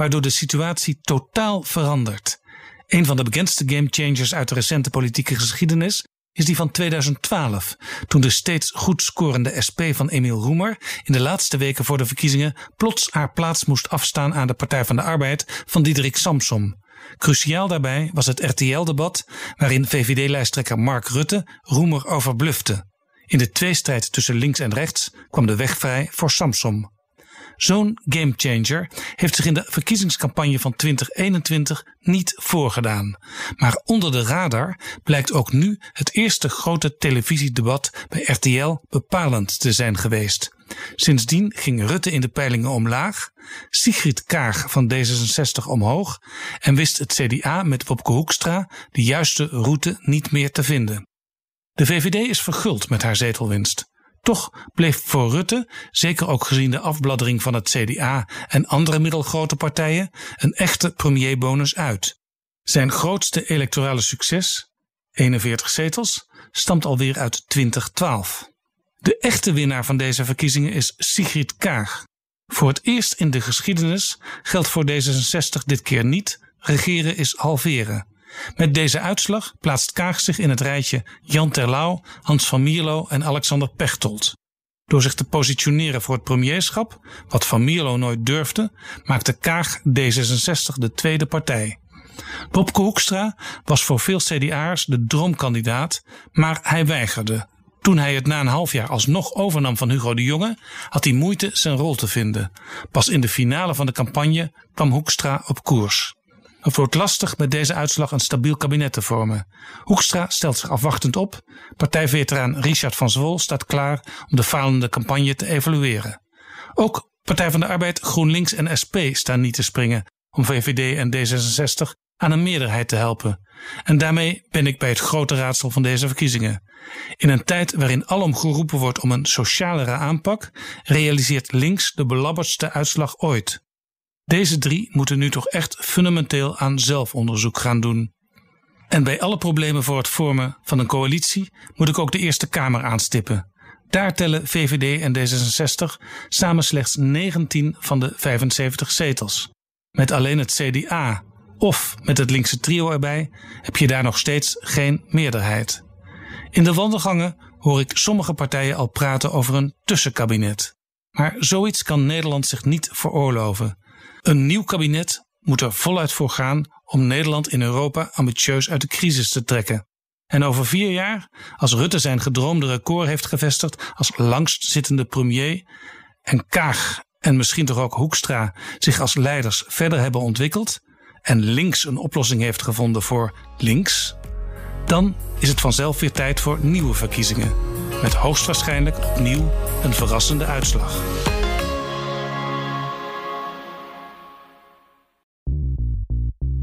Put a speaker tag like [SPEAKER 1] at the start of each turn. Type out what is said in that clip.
[SPEAKER 1] waardoor de situatie totaal verandert. Een van de bekendste gamechangers uit de recente politieke geschiedenis is die van 2012, toen de steeds goed scorende SP van Emiel Roemer in de laatste weken voor de verkiezingen plots haar plaats moest afstaan aan de Partij van de Arbeid van Diederik Samsom. Cruciaal daarbij was het RTL-debat waarin VVD-lijsttrekker Mark Rutte Roemer overblufte. In de tweestrijd tussen links en rechts kwam de weg vrij voor Samsom. Zo'n gamechanger heeft zich in de verkiezingscampagne van 2021 niet voorgedaan. Maar onder de radar blijkt ook nu het eerste grote televisiedebat bij RTL bepalend te zijn geweest. Sindsdien ging Rutte in de peilingen omlaag, Sigrid Kaag van D66 omhoog en wist het CDA met Wopke Hoekstra de juiste route niet meer te vinden. De VVD is verguld met haar zetelwinst. Toch bleef voor Rutte, zeker ook gezien de afbladdering van het CDA en andere middelgrote partijen, een echte premierbonus uit. Zijn grootste electorale succes, 41 zetels, stamt alweer uit 2012. De echte winnaar van deze verkiezingen is Sigrid Kaag. Voor het eerst in de geschiedenis geldt voor D66 dit keer niet: regeren is halveren. Met deze uitslag plaatst Kaag zich in het rijtje Jan Terlouw, Hans van Mierlo en Alexander Pechtold. Door zich te positioneren voor het premierschap, wat Van Mierlo nooit durfde, maakte Kaag D66 de tweede partij. Bobke Hoekstra was voor veel CDA'ers de droomkandidaat, maar hij weigerde. Toen hij het na een half jaar alsnog overnam van Hugo de Jonge, had hij moeite zijn rol te vinden. Pas in de finale van de campagne kwam Hoekstra op koers. Het wordt lastig met deze uitslag een stabiel kabinet te vormen. Hoekstra stelt zich afwachtend op. Partijveteraan Richard van Zwol staat klaar om de falende campagne te evalueren. Ook Partij van de Arbeid, GroenLinks en SP staan niet te springen om VVD en D66 aan een meerderheid te helpen. En daarmee ben ik bij het grote raadsel van deze verkiezingen. In een tijd waarin alom geroepen wordt om een socialere aanpak, realiseert links de belabberdste uitslag ooit. Deze drie moeten nu toch echt fundamenteel aan zelfonderzoek gaan doen. En bij alle problemen voor het vormen van een coalitie moet ik ook de Eerste Kamer aanstippen. Daar tellen VVD en D66 samen slechts 19 van de 75 zetels. Met alleen het CDA of met het linkse trio erbij heb je daar nog steeds geen meerderheid. In de wandelgangen hoor ik sommige partijen al praten over een tussenkabinet. Maar zoiets kan Nederland zich niet veroorloven. Een nieuw kabinet moet er voluit voor gaan om Nederland in Europa ambitieus uit de crisis te trekken. En over vier jaar, als Rutte zijn gedroomde record heeft gevestigd als langstzittende premier en Kaag en misschien toch ook Hoekstra zich als leiders verder hebben ontwikkeld en links een oplossing heeft gevonden voor links, dan is het vanzelf weer tijd voor nieuwe verkiezingen. Met hoogstwaarschijnlijk opnieuw een verrassende uitslag.